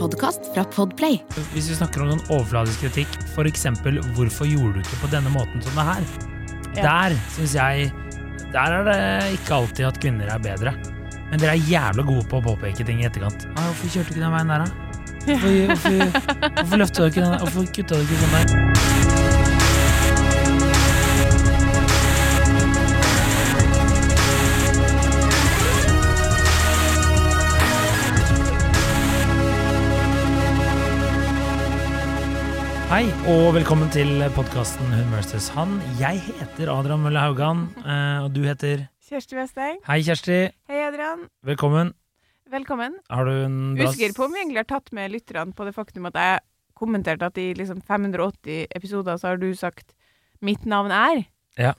podkast fra Podplay. Hvis vi snakker om noen overfladisk kritikk, f.eks.: Hvorfor gjorde du ikke på denne måten som det her? Ja. Der syns jeg Der er det ikke alltid at kvinner er bedre. Men dere er jævla gode på å påpeke ting i etterkant. Ah, 'Hvorfor kjørte du ikke den veien der, da?' Hvorfor, hvorfor, hvorfor løfta du ikke den der? Hvorfor kutta du ikke sånn der? Hei, og velkommen til podkasten Hun versus han. Jeg heter Adrian Mølle Haugan, eh, og du heter Kjersti Westeng. Hei, Kjersti. Hei, Adrian. Velkommen. Velkommen. Har du en bra Usikker på om vi egentlig har tatt med lytterne på det faktum at jeg kommenterte at i liksom 580 episoder så har du sagt 'mitt navn er'. Ja.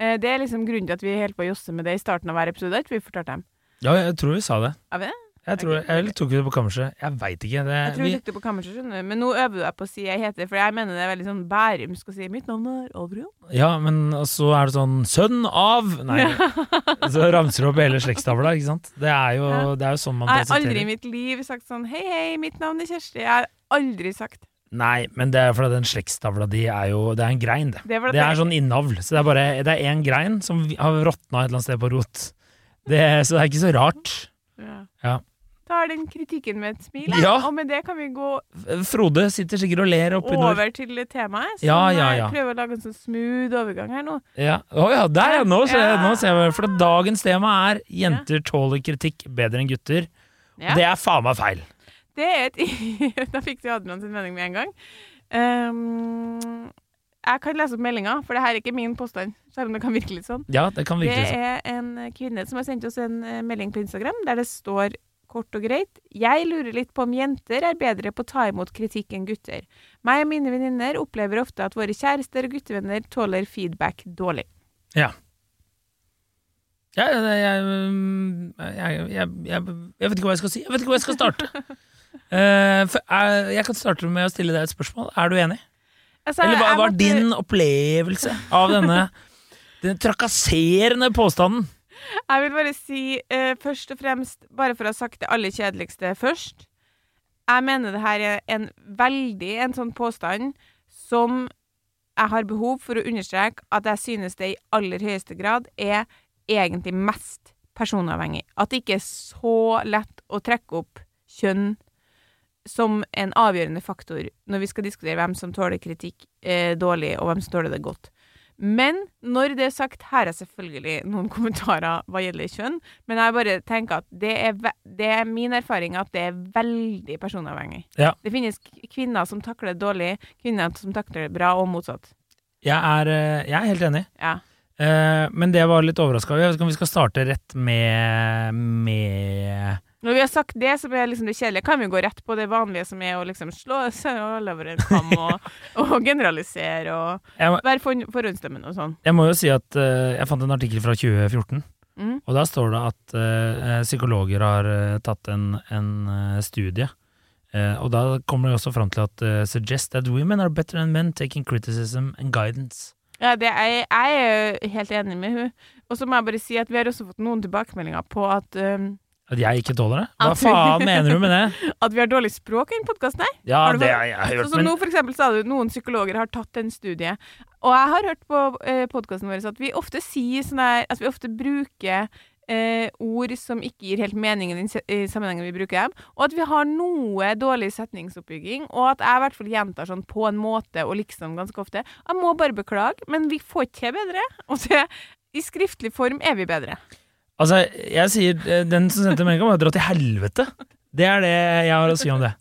Eh, Det er liksom grunnen til at vi helt på å josse med det i starten av hver episode. Ikke vi fortalte dem? Ja, jeg tror vi sa det. Har vi det? Jeg, tror, jeg tok det på kammerset. Jeg veit ikke. Det, Jeg tror vi vi, tok det på kammerset, skjønner du. Men nå øver du deg på å si jeg heter, for jeg mener det er veldig sånn bærumsk å si 'mitt navn er Adrian'. ja, men så er det sånn 'sønn av' Nei, så ramser du opp hele slektstavla, ikke sant? Det er jo, Ja. det er jo sånn man presenterer. Jeg har aldri i mitt liv sagt sånn 'hei, hei, mitt navn er Kjersti'. Jeg har aldri sagt Nei, men det er fordi den slektstavla di er jo Det er en grein, det. det. er, Det er sånn innavl. Så det er bare Det er én grein som har råtna et eller annet sted på rot. Det, så det er ikke så rart. ja. Ja. Tar den kritikken med et smil. Ja. og med det kan vi gå Frode sitter sikkert og ler oppi nord. over til temaet. Så Ja, ja, prøver å lage en sånn smooth overgang her nå. Ja. Å ja, der ja! Nå ser jeg, nå ser jeg For dagens tema er 'Jenter tåler kritikk bedre enn gutter'. Det er faen meg feil. Det er et Da fikk du Adrian sin mening med en gang. Um, jeg kan lese opp meldinga, for det her er ikke min påstand, selv om det kan virke litt sånn. Ja, det kan virke litt sånn. er en kvinne som har sendt oss en eh, melding på Instagram der det står kort og greit Jeg lurer litt på om jenter er bedre på å ta imot kritikk enn gutter. Meg og mine venninner opplever ofte at våre kjærester og guttevenner tåler feedback dårlig. Ja. Ja, jeg, jeg, jeg, jeg, vet ikke hva jeg skal si. Jeg vet ikke hvor jeg skal starte. Eh, for jeg, kan starte med å stille deg et spørsmål. Er du enig? Altså, Eller hva var din opplevelse av denne den trakasserende påstanden? Jeg vil bare si eh, først og fremst, bare for å ha sagt det aller kjedeligste først Jeg mener det her er en veldig en sånn påstand som jeg har behov for å understreke at jeg synes det i aller høyeste grad er egentlig mest personavhengig. At det ikke er så lett å trekke opp kjønn som en avgjørende faktor når vi skal diskutere hvem som tåler kritikk eh, dårlig, og hvem som tåler det godt. Men når det er sagt, her er selvfølgelig noen kommentarer hva gjelder kjønn, men jeg bare tenker at det er, det er min erfaring at det er veldig personavhengig. Ja. Det finnes kvinner som takler det dårlig, kvinner som takler det bra, og motsatt. Jeg er, eh, jeg er helt enig. Ja. Eh, men det jeg var litt overraska over Jeg vet ikke om vi skal starte rett med, med Når vi har sagt det som er liksom det kjedelige, kan vi gå rett på det vanlige som er å liksom slå seg over en kam og, og generalisere og må- være for, forhåndsdømmende og sånn. jeg må jo si at uh, jeg fant en artikkel fra 2014, Mm. og da står det at uh, psykologer har uh, tatt en, en studie. Og da kommer de også fram til at suggest that women are better than men taking criticism and guidance. Ja, det er, jeg er helt enig med hun. Og så må jeg bare si at vi har også fått noen tilbakemeldinger på at, um, At jeg ikke tåler det? Hva faen mener du med det? at vi har dårlig språk i den podkasten. Ja, det har jeg hørt, Sånn som men nå for eksempel sa du noen psykologer har tatt en studie. Og jeg har hørt på eh, podkasten vår at vi ofte sier sånn her At vi ofte bruker eh, ord som ikke gir helt mening i i sammenhengen vi bruker dem. Og at vi har noe dårlig setningsoppbygging. Og at jeg i hvert fall gjentar sånn på en måte og liksom ganske ofte. Jeg må bare beklage, men vi får ikke til bedre. Og det, i skriftlig form er vi bedre. Altså, jeg sier eh, den som sendte meldinga, må dra til helvete. Det er det jeg har å si om det.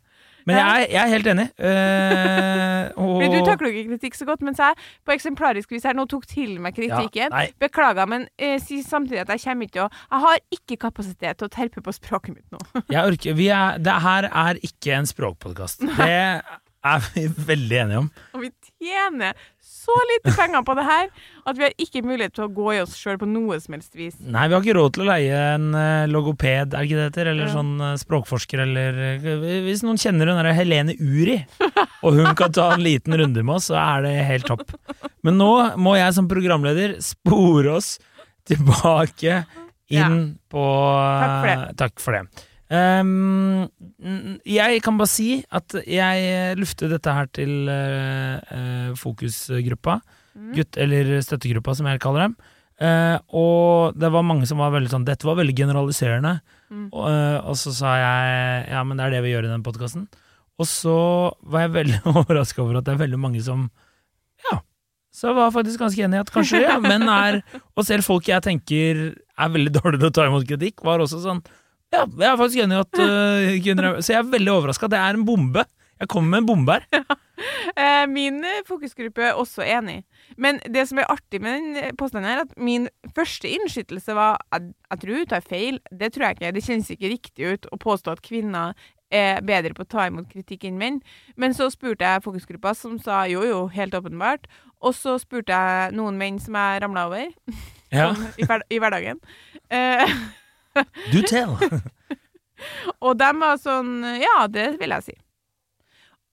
Men jeg er, jeg er helt enig. Uh, og, du takler ikke kritikk så godt, mens jeg på eksemplarisk vis her nå tok til meg kritikken. Ja, Beklager, men uh, si samtidig at jeg kommer ikke å Jeg har ikke kapasitet til å terpe på språket mitt nå. jeg orker vi er, Det her er ikke en språkpodkast. Det er vi veldig enige om. Og vi tjener så lite penger på det her at vi har ikke mulighet til å gå i oss sjøl på noe som helst vis. Nei, vi har ikke råd til å leie en eh, logoped, er ikke det heter? Eller Ja. sånn eh, språkforsker, eller eh, Hvis noen kjenner hun derre Helene Uri, og hun kan ta en liten runde med oss, så er det helt topp. Men nå må jeg som programleder spore oss tilbake inn på Takk for det. Takk for det. Ehm, jeg kan bare si at jeg luftet dette her til uh, fokusgruppa, Mm. gutt, eller støttegruppa som jeg kaller dem. Uh, og det var mange som var veldig sånn Dette var veldig generaliserende. Mm. Og, uh, og så sa jeg ja, men det er det vi gjør i den podkasten. Og så var jeg veldig overraska over at det er veldig mange som Ja. Så jeg var faktisk ganske enig i at kanskje ja, menn er Og selv folk jeg tenker er veldig dårlige til å ta imot kritikk, var også sånn Ja, jeg er faktisk enig i at uh, kvinner er Så jeg er veldig overraska. Det er en bombe. Jeg kommer med en bombe her. Eh, min eh, fokusgruppe er også enig. Men det som er artig med den eh, påstanden, er at min første innskytelse var at jeg tror hun tar feil. Det tror jeg ikke. Det kjennes ikke riktig ut å påstå at kvinner er bedre på å ta imot kritikk enn menn. Men så spurte jeg fokusgruppa, som sa jo jo, helt åpenbart. Og så spurte jeg noen menn som jeg ramla over Ja, i, hver, i hverdagen. Eh, do tell. Og de var sånn Ja, det vil jeg si.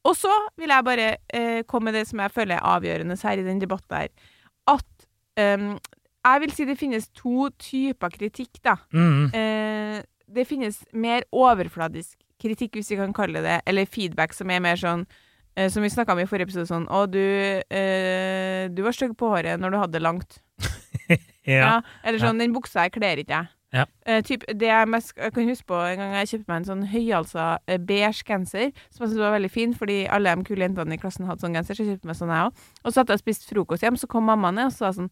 Og så vil jeg bare eh, komme med det som jeg føler er avgjørende her i den debatten her. At ehm, jeg vil si det finnes to typer kritikk, da. Mm. Eh, det finnes mer overfladisk kritikk, hvis vi kan kalle det, eller feedback som er mer sånn eh, Som vi snakka om i forrige episode, sånn Å, du, eh, du var stygg på håret når du hadde det langt. Ja. Eller sånn, den buksa her kler ikke jeg. Ja. Uh, typ, det jeg, mest, jeg kan huske på en gang jeg kjøpte meg en sånn høyhalsa uh, beige genser, som jeg syntes var veldig fin, fordi alle de kule jentene i klassen hadde sånn genser, så jeg kjøpte meg sånn jeg òg. Og så hadde jeg spist frokost hjem, så kom mamma ned og sa sånn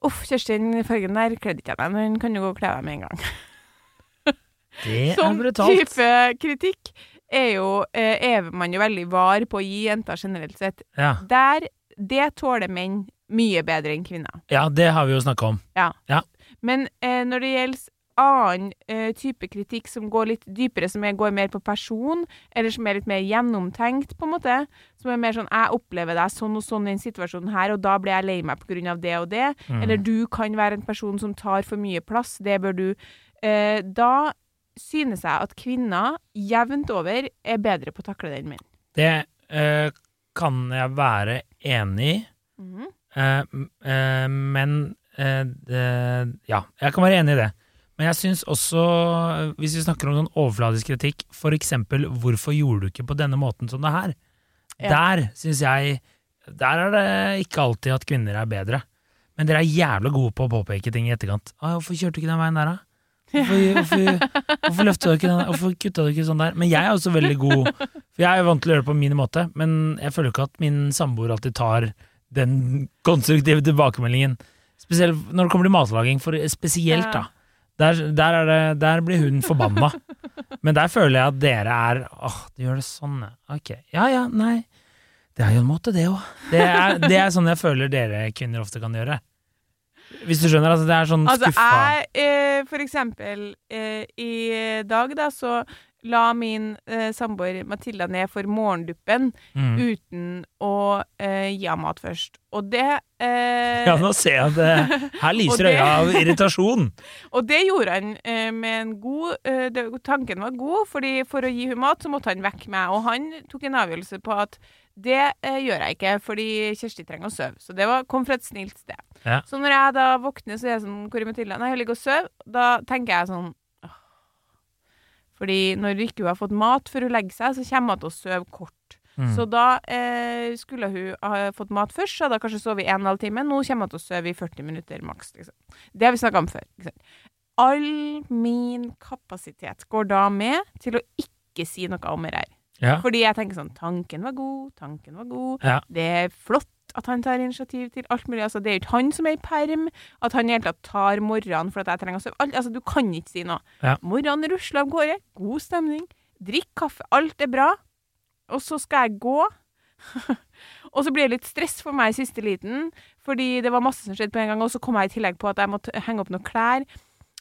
Uff, Kjerstin, fargen der kledde ikke jeg meg Men hun kan jo gå og kle deg med en gang. Det er Sånn brutalt. type kritikk er jo uh, er man jo veldig var på å gi jenter generelt sett. Ja. Der, det tåler menn mye bedre enn kvinner. ja, det har vi jo snakka om. Men eh, når det gjelder annen eh, type kritikk som går litt dypere, som jeg går mer på person, eller som er litt mer gjennomtenkt, på en måte, som er mer sånn 'jeg opplever deg sånn og sånn i den situasjonen her, og da blir jeg lei meg av det og det', Mm. eller 'du kan være en person som tar for mye plass, det bør du' eh, Da synes jeg at kvinner jevnt over er bedre på å takle det enn menn. Det eh, kan jeg være enig i, mm. men eh, det, Ja, jeg kan være enig i det. Men jeg syns også, hvis vi snakker om sånn overfladisk kritikk, for eksempel 'hvorfor gjorde du ikke på denne måten som det her', Ja. der syns jeg Der er det ikke alltid at kvinner er bedre. Men dere er jævlig gode på å påpeke ting i etterkant. 'Hvorfor kjørte du ikke den veien der, da?' Hvorfor, hvorfor, hvorfor løfta du ikke den Hvorfor kutta du ikke sånn der? Men jeg er også veldig god, for jeg er vant til å gjøre det på min måte, men jeg føler ikke at min samboer alltid tar den konstruktive tilbakemeldingen. Spesielt når det kommer til matlaging, for spesielt, da. Der, der, er det, der blir hun forbanna. Men der føler jeg at dere er åh, du gjør det sånn. Ok. Ja ja, nei. Det er jo en måte, det òg. Det, det er sånn jeg føler dere kvinner ofte kan gjøre. Hvis du skjønner? Altså, det er sånn Altså, jeg, eh, for eksempel, eh, i dag da, så la min eh, samboer Matilda ned for morgenduppen mm. uten å eh, gi henne mat først. Og det eh, Ja, nå ser jeg at det, her lyser øya av irritasjon. Og det gjorde han eh, med en god eh, det, Tanken var god, fordi for å gi henne mat, så måtte han vekke meg. Og han tok en avgjørelse på at det eh, gjør jeg ikke, fordi Kjersti trenger å sove. Så det var, kom fra et snilt sted. Ja. Så når jeg da våkner, så er jeg sånn Hvor er Matilda? Nei, hun ligger og sover. Da tenker jeg sånn. Fordi når ikke hun har fått mat før hun legger seg, så kommer hun til å sove kort. Mm. Så da eh, skulle hun ha fått mat først, så hadde hun kanskje sovet i en og en halv time. Nå kommer hun til å sove i 40 minutter maks. Liksom. Det har vi snakka om før. All min kapasitet går da med til å ikke si noe om det her. Ja. Fordi jeg tenker sånn Tanken var god, tanken var god. Ja. Det er flott at han tar initiativ til alt mulig. Altså, det er jo ikke han som er i perm. At han i hele tatt tar morgenen for at jeg trenger å sove. Alt, altså, du kan ikke si noe. Ja. Morgenen rusler av gårde. God stemning. Drikk kaffe. Alt er bra. Og så skal jeg gå. og så blir det litt stress for meg i siste liten, fordi det var masse som skjedde på en gang, og så kom jeg i tillegg på at jeg måtte henge opp noen klær.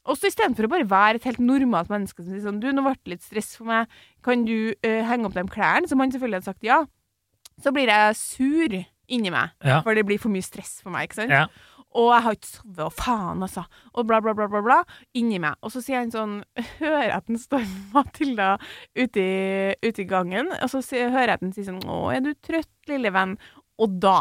Og så istedenfor å bare være et helt normalt menneske som sier sånn Du, nå ble det litt stress for meg. Kan du uh, henge opp de klærne? Som han selvfølgelig hadde sagt ja. Så blir jeg sur inni meg, Ja. for det blir for mye stress for meg, ikke sant? Ja. Og jeg har ikke sovet, og faen, altså. Og bla, bla, bla, bla, bla. Inni meg. Og så sier han sånn Hører jeg at den står Matilda ute i, ute i gangen, og så sier, hører jeg at den sier sånn Å, er du trøtt, lille venn? Og da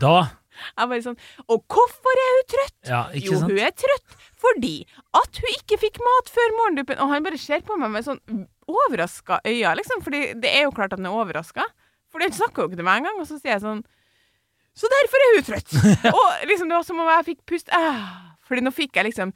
Da Jeg bare sånn Og hvorfor er hun trøtt? Ja, jo, sant? hun er trøtt fordi at hun ikke fikk mat før morgenduppen. Og han bare ser på meg med sånn overraska øyne, liksom. Fordi det er jo klart at han er overraska. For den snakka jo ikke til meg engang. Og så sier jeg sånn Så derfor er hun trøtt! og liksom det var som om jeg fikk pust ah, Fordi nå fikk jeg liksom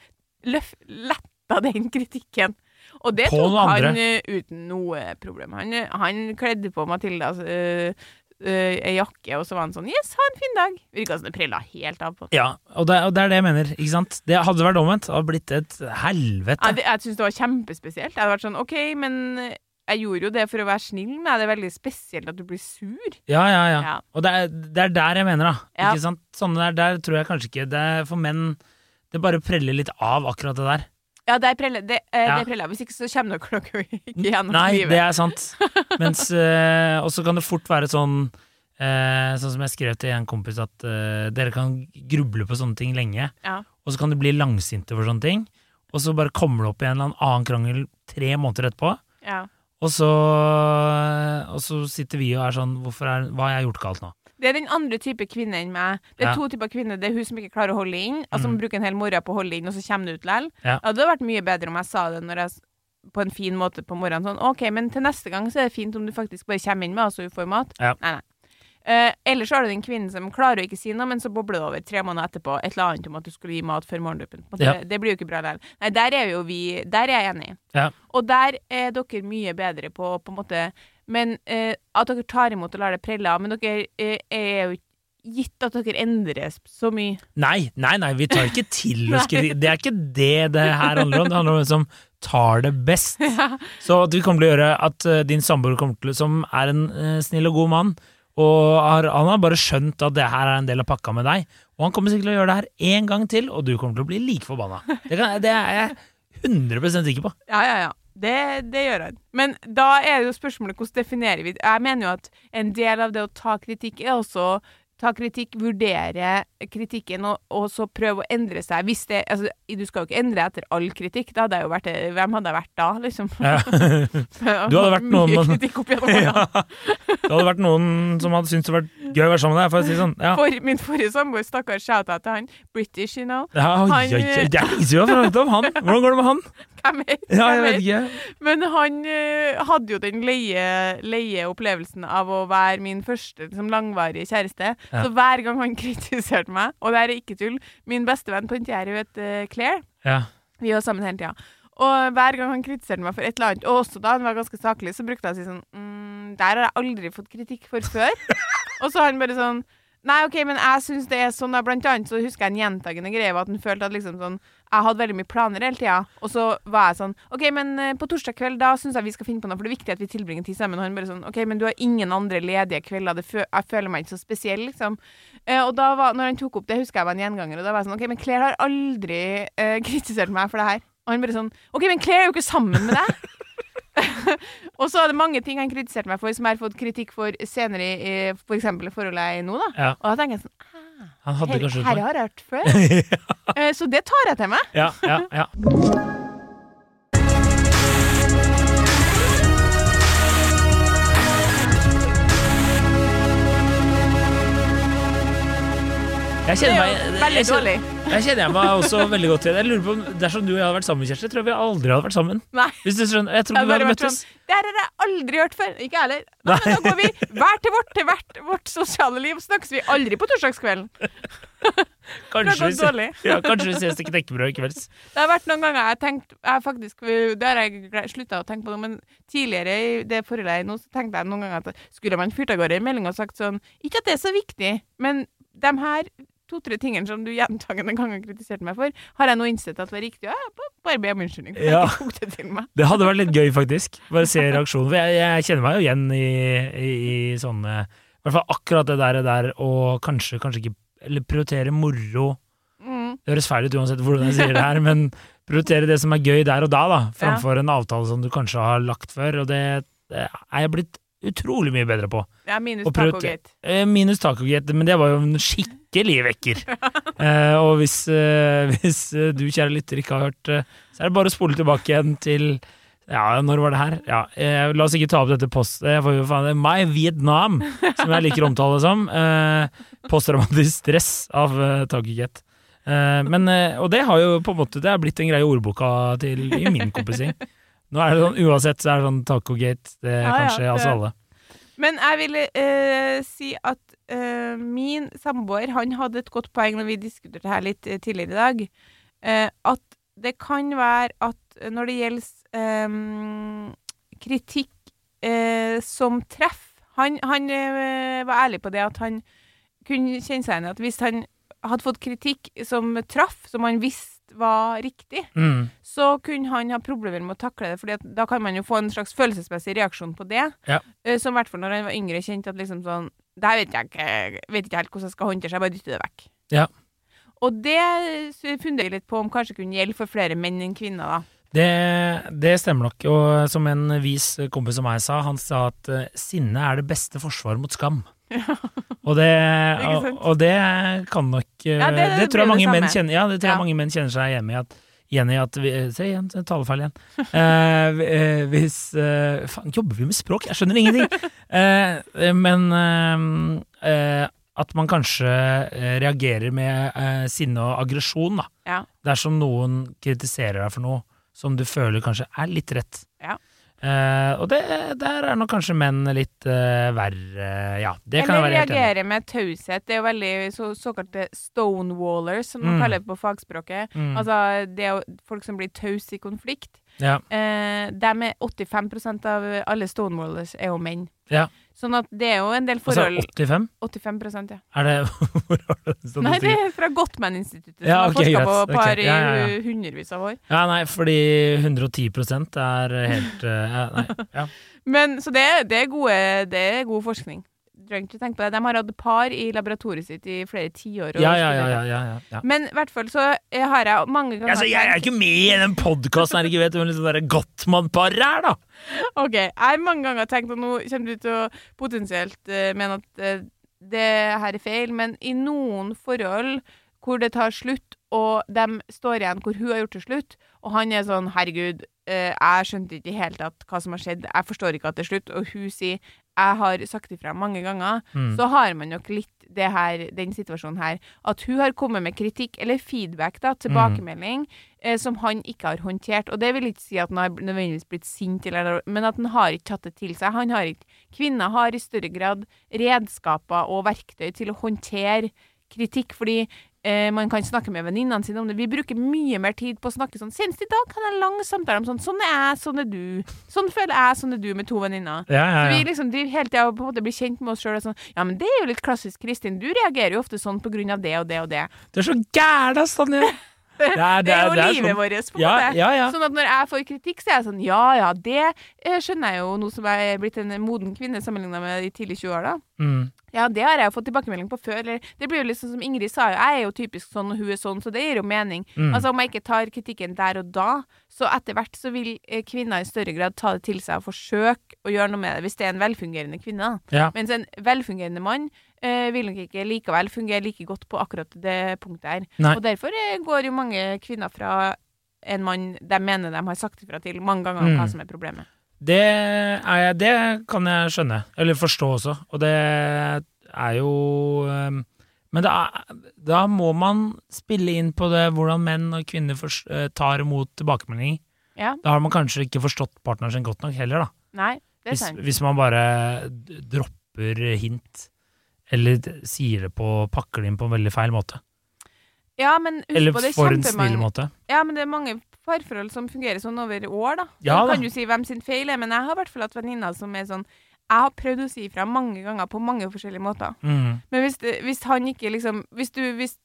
løf, letta den kritikken. Og det tok han eh, uten noe problem. Han, eh, han kledde på Matilda uh, ei jakke, og så var han sånn Yes, ha en fin dag. Virka som det prella helt av på Ja, og det, og det er det jeg mener. ikke sant? Det hadde vært omvendt. Det hadde blitt et helvete. Ja, det, jeg syns det var kjempespesielt. Jeg hadde vært sånn OK, men eh, jeg gjorde jo det for å være snill men er Det er veldig spesielt at du blir sur. Ja, ja, ja. Ja. Og det er, det er der jeg mener, da. Ja. Ikke sant? Sånne der, der tror jeg kanskje ikke det er For menn Det bare preller litt av, akkurat det der. Ja, der preller det. Eh, Ja. det preller. Hvis ikke så kommer dere dere ikke gjennom Nei, livet. det er sant. Mens eh, Og så kan det fort være sånn eh, Sånn som jeg skrev til en kompis, at eh, dere kan gruble på sånne ting lenge, Ja. og så kan du bli langsinte for sånne ting, og så bare kommer det opp i en eller annen krangel tre måneder etterpå, Ja. Og så, og så sitter vi og er sånn er, Hva har jeg gjort galt nå? Det er den andre type kvinne enn meg. Det er Ja. to typer kvinner. Det er hun som ikke klarer å holde inn, altså som Mm. bruker en hel morgen på å holde inn, og så kommer det ut likevel. Ja. Det hadde vært mye bedre om jeg sa det jeg, på en fin måte på morgenen. Sånn OK, men til neste gang så er det fint om du faktisk bare kommer inn med oss, og hun får mat. Ja. Nei, nei. Eh, ellers så har du den kvinnen som klarer å ikke si noe, men så bobler det over tre måneder etterpå et eller annet om at du skulle gi mat før morgendåpen. På en måte. Ja. Det, det blir jo ikke bra likevel. Nei, der er jo vi Der er jeg enig. Ja. Og der er dere mye bedre på på en måte Men eh, at dere tar imot og lar det prelle av. Men dere eh, er jo ikke gitt at dere endres så mye. Nei, nei, nei, vi tar ikke til oss kritikk. Det er ikke det det her handler om. Det handler om hvem som tar det best. Så at vi kommer til å gjøre at eh, din samboer kommer til, som er en eh, snill og god mann, og har, han har bare skjønt at det her er en del av pakka med deg, og han kommer sikkert til å gjøre det her én gang til, og du kommer til å bli like forbanna. Det, kan, det er jeg 100% sikker på. Ja, ja, ja. Det, det gjør han. Men da er det jo spørsmålet hvordan definerer vi? Jeg mener jo at en del av det å ta kritikk er også ta kritikk, vurdere kritikken, og, og så prøve å endre seg. Det, altså, du skal jo ikke endre etter all kritikk. Da hadde jeg jo vært, hvem hadde jeg vært da, liksom? Ja. Du hadde vært noen Mye kritikk opp gjennom årene. Det hadde vært noen som hadde syntes det var gøy å være sammen med deg, for å si det sånn. Ja. For min forrige samboer, stakkars shout-out til han, British, you know. Ja, Han- ja, ja, det er siden vi har pratet om han! Hvordan går det med han? Hvem vet? Ja, jeg vet ikke. Men han uh, hadde jo den leie, leie opplevelsen av å være min første liksom, langvarige kjæreste. Ja. Så hver gang han kritiserte meg, og det her er ikke tull Min bestevenn på den heter uh, Claire. Ja. Vi var sammen hele tida. Og hver gang han kritiserte meg for et eller annet, og også da han var ganske saklig, så brukte jeg å si sånn mm, Der har jeg aldri fått kritikk for før. og så han bare sånn Nei, OK, men jeg syns det er sånn. da. Blant annet så husker jeg en gjentagende greie at han følte at liksom sånn Jeg hadde veldig mye planer hele tida, og så var jeg sånn OK, men eh, på torsdag kveld, da syns jeg vi skal finne på noe, for det er viktig at vi tilbringer tid sammen. Og han bare sånn OK, men du har ingen andre ledige kvelder. Fø jeg føler meg ikke så spesiell, liksom. Eh, og da var, når han tok opp det, husker jeg var en gjenganger, og da var jeg sånn OK, men Claire har aldri eh, kritisert meg for det her. Og han bare sånn OK, men Claire er jo ikke sammen med deg! og så er det mange ting han kritiserte meg for, som jeg har fått kritikk for senere i f.eks. for forholdet jeg er i nå, da. Ja. Og da tenker jeg sånn Han hadde Her, her har jeg hørt før. ja. så det tar jeg til meg. Ja, ja, ja. Jeg kjenner er meg veldig jeg kjenner- Jeg meg også veldig godt igjen. Jeg lurer på om Dersom du og jeg hadde vært sammen, Kjersti, tror jeg vi aldri hadde vært sammen. Nei. Hvis du skjønner, Jeg tror vi hadde møttes. sånn, Det her har jeg aldri hørt før. Ikke jeg heller. Men da går vi hver til vårt til hvert vårt sosiale liv. Snakkes vi aldri på torsdagskvelden. Kanskje vi, ses- ja, kanskje vi ses til knekkebrød i kveld. Det har vært noen ganger jeg har tenkt jeg faktisk, Det har jeg slutta å tenke på nå, men tidligere i det forholdet jeg nå, så tenkte jeg noen ganger at skulle man fyrt av gårde en melding og sagt sånn Ikke at det er så viktig, men de her to-tre tingene som du gjentagende ganger kritiserte meg for, har jeg nå innsett at var riktig. Jeg bare be om unnskyldning. for Ja. Jeg tok det til meg. Det hadde vært litt gøy, faktisk. Bare se reaksjonen. For jeg, jeg kjenner meg jo igjen i, i, i sånne I hvert fall akkurat det der, der og kanskje, kanskje ikke Eller prioritere moro. Mm. Det høres feil ut uansett hvordan jeg sier det her, men prioritere det som er gøy der og da, da, framfor en avtale som du kanskje har lagt før. Og det, det er jeg blitt utrolig mye bedre på. Ja, minus tacogate. Eh, Minus tacogate, men det var jo en skikkelig vekker. Eh, og hvis, eh, hvis eh, du, kjære lytter, ikke har hørt eh, så er det bare å spole tilbake igjen til ja, når var det her? Ja, eh, la oss ikke ta opp dette post... Jo faen det er My Vietnam, som jeg liker å omtale det som. Eh, Posttraumatisk stress av eh, Tacogate. Eh, men, og det har jo på en måte Det er blitt en greie i ordboka til, i min kompising. Nå er det sånn, Uansett så er det sånn tacogate. Det er Ja, kanskje ja, det- alle. Men jeg vil eh, si at eh, min samboer han hadde et godt poeng når vi diskuterte her litt eh, tidligere i dag. eh, at det kan være at når det gjelder eh, kritikk eh, som treffer Han, han var ærlig på det at han kunne kjenne seg igjen at hvis han hadde fått kritikk som traff, som han visste var riktig, Mm. så kunne han ha problemer med å takle det, for da kan man jo få en slags følelsesmessig reaksjon på det. Ja. Eh, Som i hvert fall når han var yngre, kjente at liksom sånn Det her vet jeg ikke, vet ikke helt hvordan jeg skal håndtere, så jeg bare dytter det vekk. Ja. Og det funderer jeg litt på om kanskje kunne gjelde for flere menn enn kvinner, da. Det, det stemmer nok. Og som en vis kompis av meg sa, han sa at eh, sinne er det beste forsvaret mot skam. Og det, og, og det kan nok eh, Ja, det- det tror jeg mange menn kjenner Ja, det tror jeg mange menn kjenner seg hjemme i at i at vi, Se igjen, talefeil igjen. Eh, eh, hvis eh, Faen, jobber vi med språk? Jeg skjønner ingenting! Eh, men eh, eh, at man kanskje eh, reagerer med eh, sinne og aggresjon, da. Ja. Dersom noen kritiserer deg for noe som du føler kanskje er litt rett. Eh, og det, der er nok kanskje menn litt uh, verre Ja, det kan jeg Eller være helt enig reagere med taushet. Det er jo veldig så, såkalte stonewallers, som man Mm. kaller det på fagspråket. Mm. Altså det er jo folk som blir tause i konflikt. Ja. Uh, dem er 85% av alle stonewallers er jo menn. Ja. Sånn at det er jo en del Altså forhold 85? 85 ja. Er det Hvor har du stått Nei, det er fra Gottman-instituttet, som Ja, har forska på par i ja, ja, ja. hundrevis av år. Ja, nei, fordi 110% er helt uh, Nei. Ja. Men, så det, det, er gode, det er god forskning. Trenger ikke tenke på det. De har hatt par i laboratoriet sitt i flere tiår. Ja, ja, ja, ja, ja, ja. Men i hvert fall så eh, har jeg mange ganger Altså, jeg er ikke med i den podkasten her, ikke vet hvem liksom det Gottmann-paret er, da! Ok, jeg har mange ganger tenkt at nå kommer du til å potensielt uh, mene at uh, det her er feil, men i noen forhold hvor det tar slutt, og de står igjen hvor hun har gjort det slutt, og han er sånn 'herregud, jeg skjønte ikke i hele tatt hva som har skjedd, jeg forstår ikke at det er slutt', og hun sier 'jeg har sagt ifra mange ganger', Mm. så har man nok litt det her, den situasjonen her. At hun har kommet med kritikk, eller feedback, da, tilbakemelding, eh, som han ikke har håndtert. Og det vil ikke si at han har nødvendigvis blitt sint, eller, men at han har ikke tatt det til seg. Han har ikke, kvinner har i større grad redskaper og verktøy til å håndtere kritikk, fordi eh, man kan snakke med venninnene sine om det. Vi bruker mye mer tid på å snakke sånn. Senest i dag hadde jeg en lang samtale om sånn Sånn er jeg, sånn er du. Sånn føler jeg, sånn er du, med to venninner. Ja, ja, Så vi liksom driver hele tida og på en måte blir kjent med oss sjøl. Sånn, ja, men det er jo litt klassisk Kristin. Du reagerer jo ofte sånn på grunn av det og det og det. Du er så gæren, Tonje! Det er, Det er jo det er livet sånn- vårt, på en Ja, måte. ja, ja. Sånn at når jeg får kritikk, så er jeg sånn Ja ja, det eh, skjønner jeg jo nå som jeg er blitt en moden kvinne sammenligna med de tidlige 20 åra. Mm. Ja, det har jeg jo fått tilbakemelding på før. Eller, det blir jo liksom som Ingrid sa, jo, jeg er jo typisk sånn, og hun er sånn, så det gir jo mening. Mm. Altså Om jeg ikke tar kritikken der og da, så etter hvert så vil eh, kvinner i større grad ta det til seg og forsøke å gjøre noe med det, hvis det er en velfungerende kvinne. Ja. Mens en velfungerende mann eh, vil nok ikke likevel fungere like godt på akkurat det punktet her. Nei. Og derfor eh, går jo mange kvinner fra en mann de mener de har sagt ifra til mange ganger om Mm. hva som er problemet. Det, er det kan jeg skjønne, eller forstå også, og det er jo um, Men da, da må man spille inn på det hvordan menn og kvinner for, eh, tar imot tilbakemelding. Ja. Da har man kanskje ikke forstått partneren sin godt nok heller, da. Nei, det er sant. hvis man bare dropper hint, eller sier det på pakker det inn på en veldig feil måte. Ja, men husk Eller på det for en snill måte. Ja, men det er mange parforhold som fungerer sånn over år, da. Ja da. kan du si hvem sin feil er, men jeg har i hvert fall hatt venninner som er sånn Jeg har prøvd å si ifra mange ganger på mange forskjellige måter. Mm. Men hvis, hvis han ikke liksom Hvis du Hvis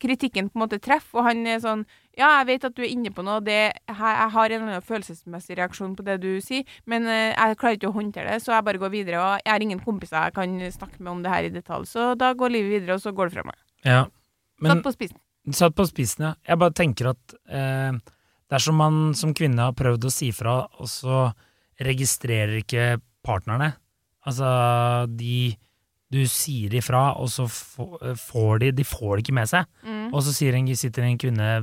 kritikken på en måte treffer, og han er sånn Ja, jeg vet at du er inne på noe, det, jeg, har en eller annen følelsesmessig reaksjon på det du sier, men eh, jeg klarer ikke å håndtere det, så jeg bare går videre. Og jeg har ingen kompiser jeg kan snakke med om det her i detalj, så da går livet videre, og så går det fra meg. Ja. Men, Satt på spissen. Satt på spissen, ja. Jeg bare tenker at eh, dersom man som kvinne har prøvd å si fra, og så registrerer ikke partnerne Altså, de Du sier ifra, og så eh, får de De får det ikke med seg. Mm. Og så en, sitter en kvinne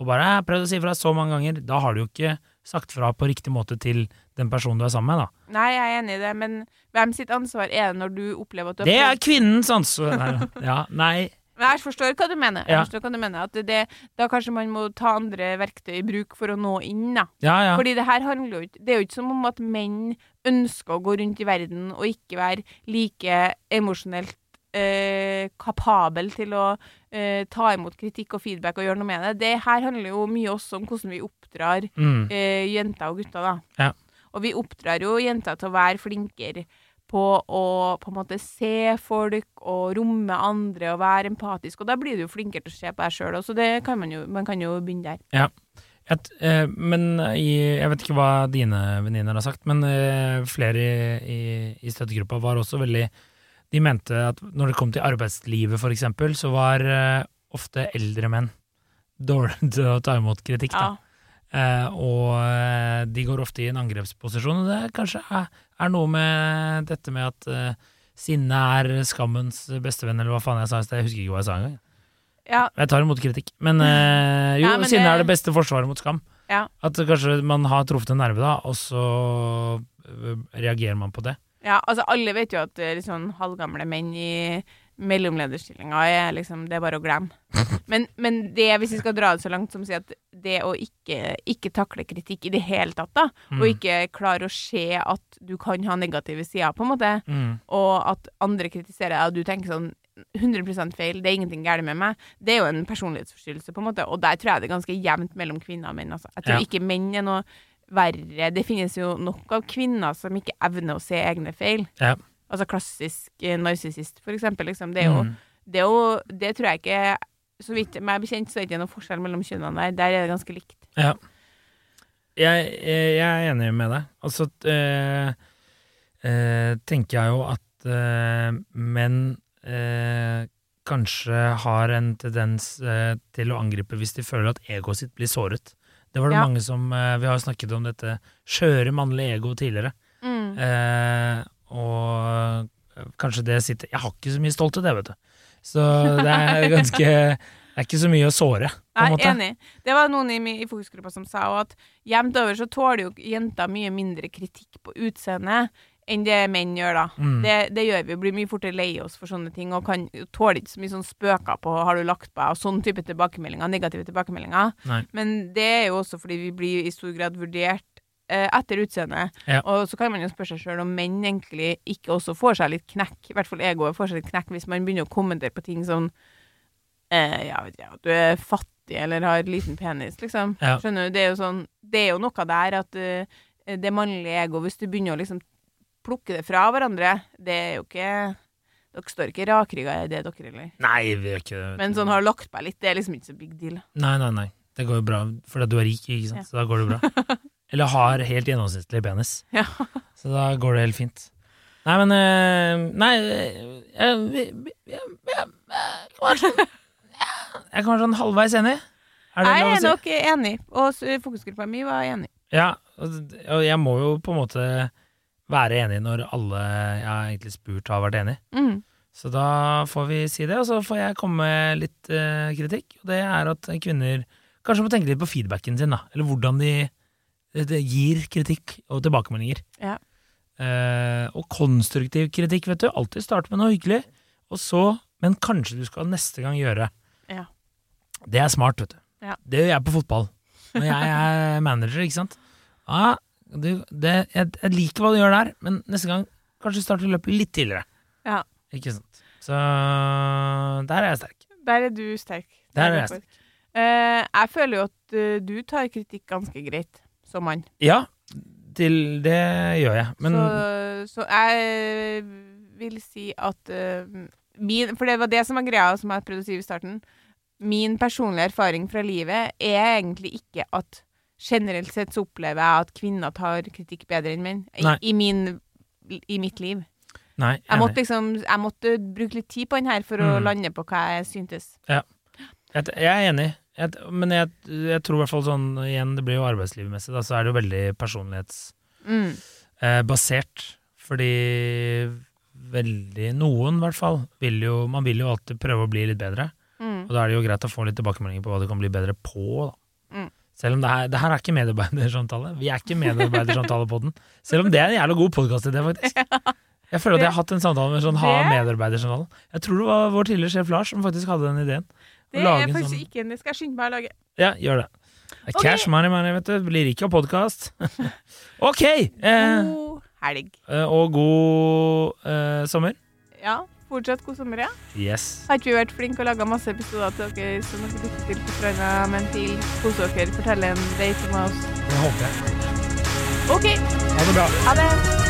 og bare 'Jeg har prøvd å si fra så mange ganger'. Da har du jo ikke sagt fra på riktig måte til den personen du er sammen med, da. Nei, jeg er enig i det, men hvem sitt ansvar er det når du opplever at du har Det er kvinnens ansvar! Nei, ja, nei jeg forstår hva du mener. Jeg forstår hva du mener At det, da kanskje man må ta andre verktøy i bruk for å nå inn, da. Ja, ja. Fordi det her handler jo ikke Det er jo ikke som om at menn ønsker å gå rundt i verden og ikke være like emosjonelt eh, kapabel til å eh, ta imot kritikk og feedback og gjøre noe med det. Det her handler jo mye også om hvordan vi oppdrar Mm. eh, jenter og gutter, da. Ja. Og vi oppdrar jo jenter til å være flinkere på å på en måte se folk og romme andre og være empatisk, og da blir du jo flinkere til å se på deg sjøl, så det kan man jo, man kan jo begynne der. Et, eh, men i, jeg vet ikke hva dine venninner har sagt, men eh, flere i, i, i støttegruppa var også veldig De mente at når det kom til arbeidslivet, for eksempel, så var eh, ofte eldre menn dårlige til å ta imot kritikk. Da. Eh, og eh, de går ofte i en angrepsposisjon, og det kanskje er, er noe med dette med at uh, sinne er skammens bestevenn, eller hva faen jeg sa i sted. Jeg husker ikke hva jeg sa engang. Ja, Jeg tar imot kritikk. Men uh, jo, Ja, men sinne det- er det beste forsvaret mot skam. Ja. At kanskje man har truffet en nerve, da, og så reagerer man på det. ja, altså alle vet jo at liksom, halvgamle menn i mellomlederstillinga er liksom Det er bare å glemme. Men, men det, hvis vi skal dra det så langt som å si at det å ikke, ikke takle kritikk i det hele tatt, da, Mm. og ikke klare å se at du kan ha negative sider, på en måte, Mm. og at andre kritiserer deg, og du tenker sånn 100% feil, det er ingenting galt med meg, det er jo en personlighetsforstyrrelse, på en måte, og der tror jeg det er ganske jevnt mellom kvinner og menn. Altså. Jeg tror Ja. ikke menn er noe verre. Det finnes jo nok av kvinner som ikke evner å se egne feil. Ja. Altså klassisk eh, narsissist, for eksempel. Liksom. Det, er jo, Mm. det er jo Det tror jeg ikke Så vidt meg bekjent, så er det ikke noen forskjell mellom kjønnene der. Der er det ganske likt. Ja. Jeg, jeg, jeg er enig med deg. Altså øh, øh, tenker jeg jo at øh, menn eh, kanskje har en tendens eh, til å angripe hvis de føler at egoet sitt blir såret. Det var det Ja. mange som eh, Vi har snakket om dette skjøre mannlige ego tidligere. Mm. Og eh, kanskje det sitter Jeg har ikke så mye stolthet, det, vet du. Så det er ganske Det er ikke så mye å såre, på en Jeg måte. er enig. Det var noen i, i fokusgruppa som sa at jevnt over så tåler jo jenter mye mindre kritikk på utseendet enn det menn gjør, da. Mm. Det, det gjør vi. Blir mye fortere lei oss for sånne ting, og kan tåler ikke så mye sånn spøker på 'har du lagt på deg', og sånn type tilbakemeldinger, negative tilbakemeldinger. Nei. Men det er jo også fordi vi blir i stor grad vurdert etter utseendet. Ja. Og så kan man jo spørre seg sjøl om menn egentlig ikke også får seg litt knekk, i hvert fall egoet får seg litt knekk hvis man begynner å kommentere på ting sånn eh, ja, vet jeg, du er fattig eller har liten penis, liksom. Ja. Skjønner du? Det er jo sånn Det er jo noe der at uh, det mannlige egoet, hvis du begynner å liksom plukke det fra hverandre, det er jo ikke Dere står ikke rakrygga i det, dere, eller? Nei, vi er ikke. Men sånn har lagt på litt, det er liksom ikke så big deal. Nei, nei, nei. Det går jo bra, fordi du er rik, ikke sant. Så da går det bra. Eller har helt gjennomsnittlig penis. Ja. Så da går det helt fint. Nei, men eh, Nei, eh, jeg, jeg, kan være sånn Jeg sånn halvveis enig. Er det Jeg er nok si? enig, og fokusgruppa mi var enig. Ja, og og jeg må jo på en måte være enig når alle jeg har egentlig spurt, har vært enig. Mm. Så da får vi si det, og så får jeg komme med litt eh, kritikk. Og det er at kvinner kanskje må tenke litt på feedbacken sin, da. Eller hvordan de, de gir kritikk og tilbakemeldinger. Ja. Eh, og konstruktiv kritikk, vet du. Alltid start med noe hyggelig. Og så, men kanskje du skal neste gang gjøre. Ja. Det er smart, vet du. Ja. Det gjør jeg på fotball. Når jeg er manager, ikke sant. Ja, du, det, jeg, jeg liker hva du gjør der, men neste gang kanskje starte løpet litt tidligere. Ja. Ikke sant. Så der er jeg sterk. Der er du sterk. Der er jeg sterk. Uh, jeg føler jo at uh, du tar kritikk ganske greit, som mann. Ja, til det gjør jeg. Men Så, så jeg vil si at uh, min For det var det som var greia, som jeg prøvde å si i starten. Min personlige erfaring fra livet er egentlig ikke at generelt sett så opplever jeg at kvinner tar kritikk bedre enn menn. I, i, min, I mitt liv. nei, Jeg jeg, måtte liksom Jeg måtte bruke litt tid på den her for å Mm. lande på hva jeg syntes. Jeg, jeg er enig, jeg, men jeg, jeg tror i hvert fall sånn Igjen, det blir jo arbeidslivmessig, da, så er det jo veldig personlighetsbasert. Mm. fordi veldig Noen, i hvert fall, vil jo Man vil jo alltid prøve å bli litt bedre. Mm. Og da er det jo greit å få litt tilbakemeldinger på hva du kan bli bedre på. da. Mm. Selv om det her, det her er ikke medarbeidersamtale. Vi er ikke medarbeidersamtale på den. Selv om det er en jævla god podkastidé, faktisk. Jeg føler at jeg har hatt en samtale med sånn ha medarbeidersamtalen. Jeg tror det var vår tidligere sjef Lars som faktisk hadde den ideen. Det er en faktisk sånn- ikke en Det skal jeg skynde meg å lage. Ja, gjør det. Ok. Cash money, money, vet du. Blir ikke av podkast. ok! Eh, God helg. eh, og god eh, sommer. Ja, fortsatt god sommer, ja. Yes. Har ikke vi vært flinke og laga masse episoder til dere som dere lytter til på stranda, men til kose dere, fortelle en date om oss? Det håper jeg. OK, Ha det bra. ha det.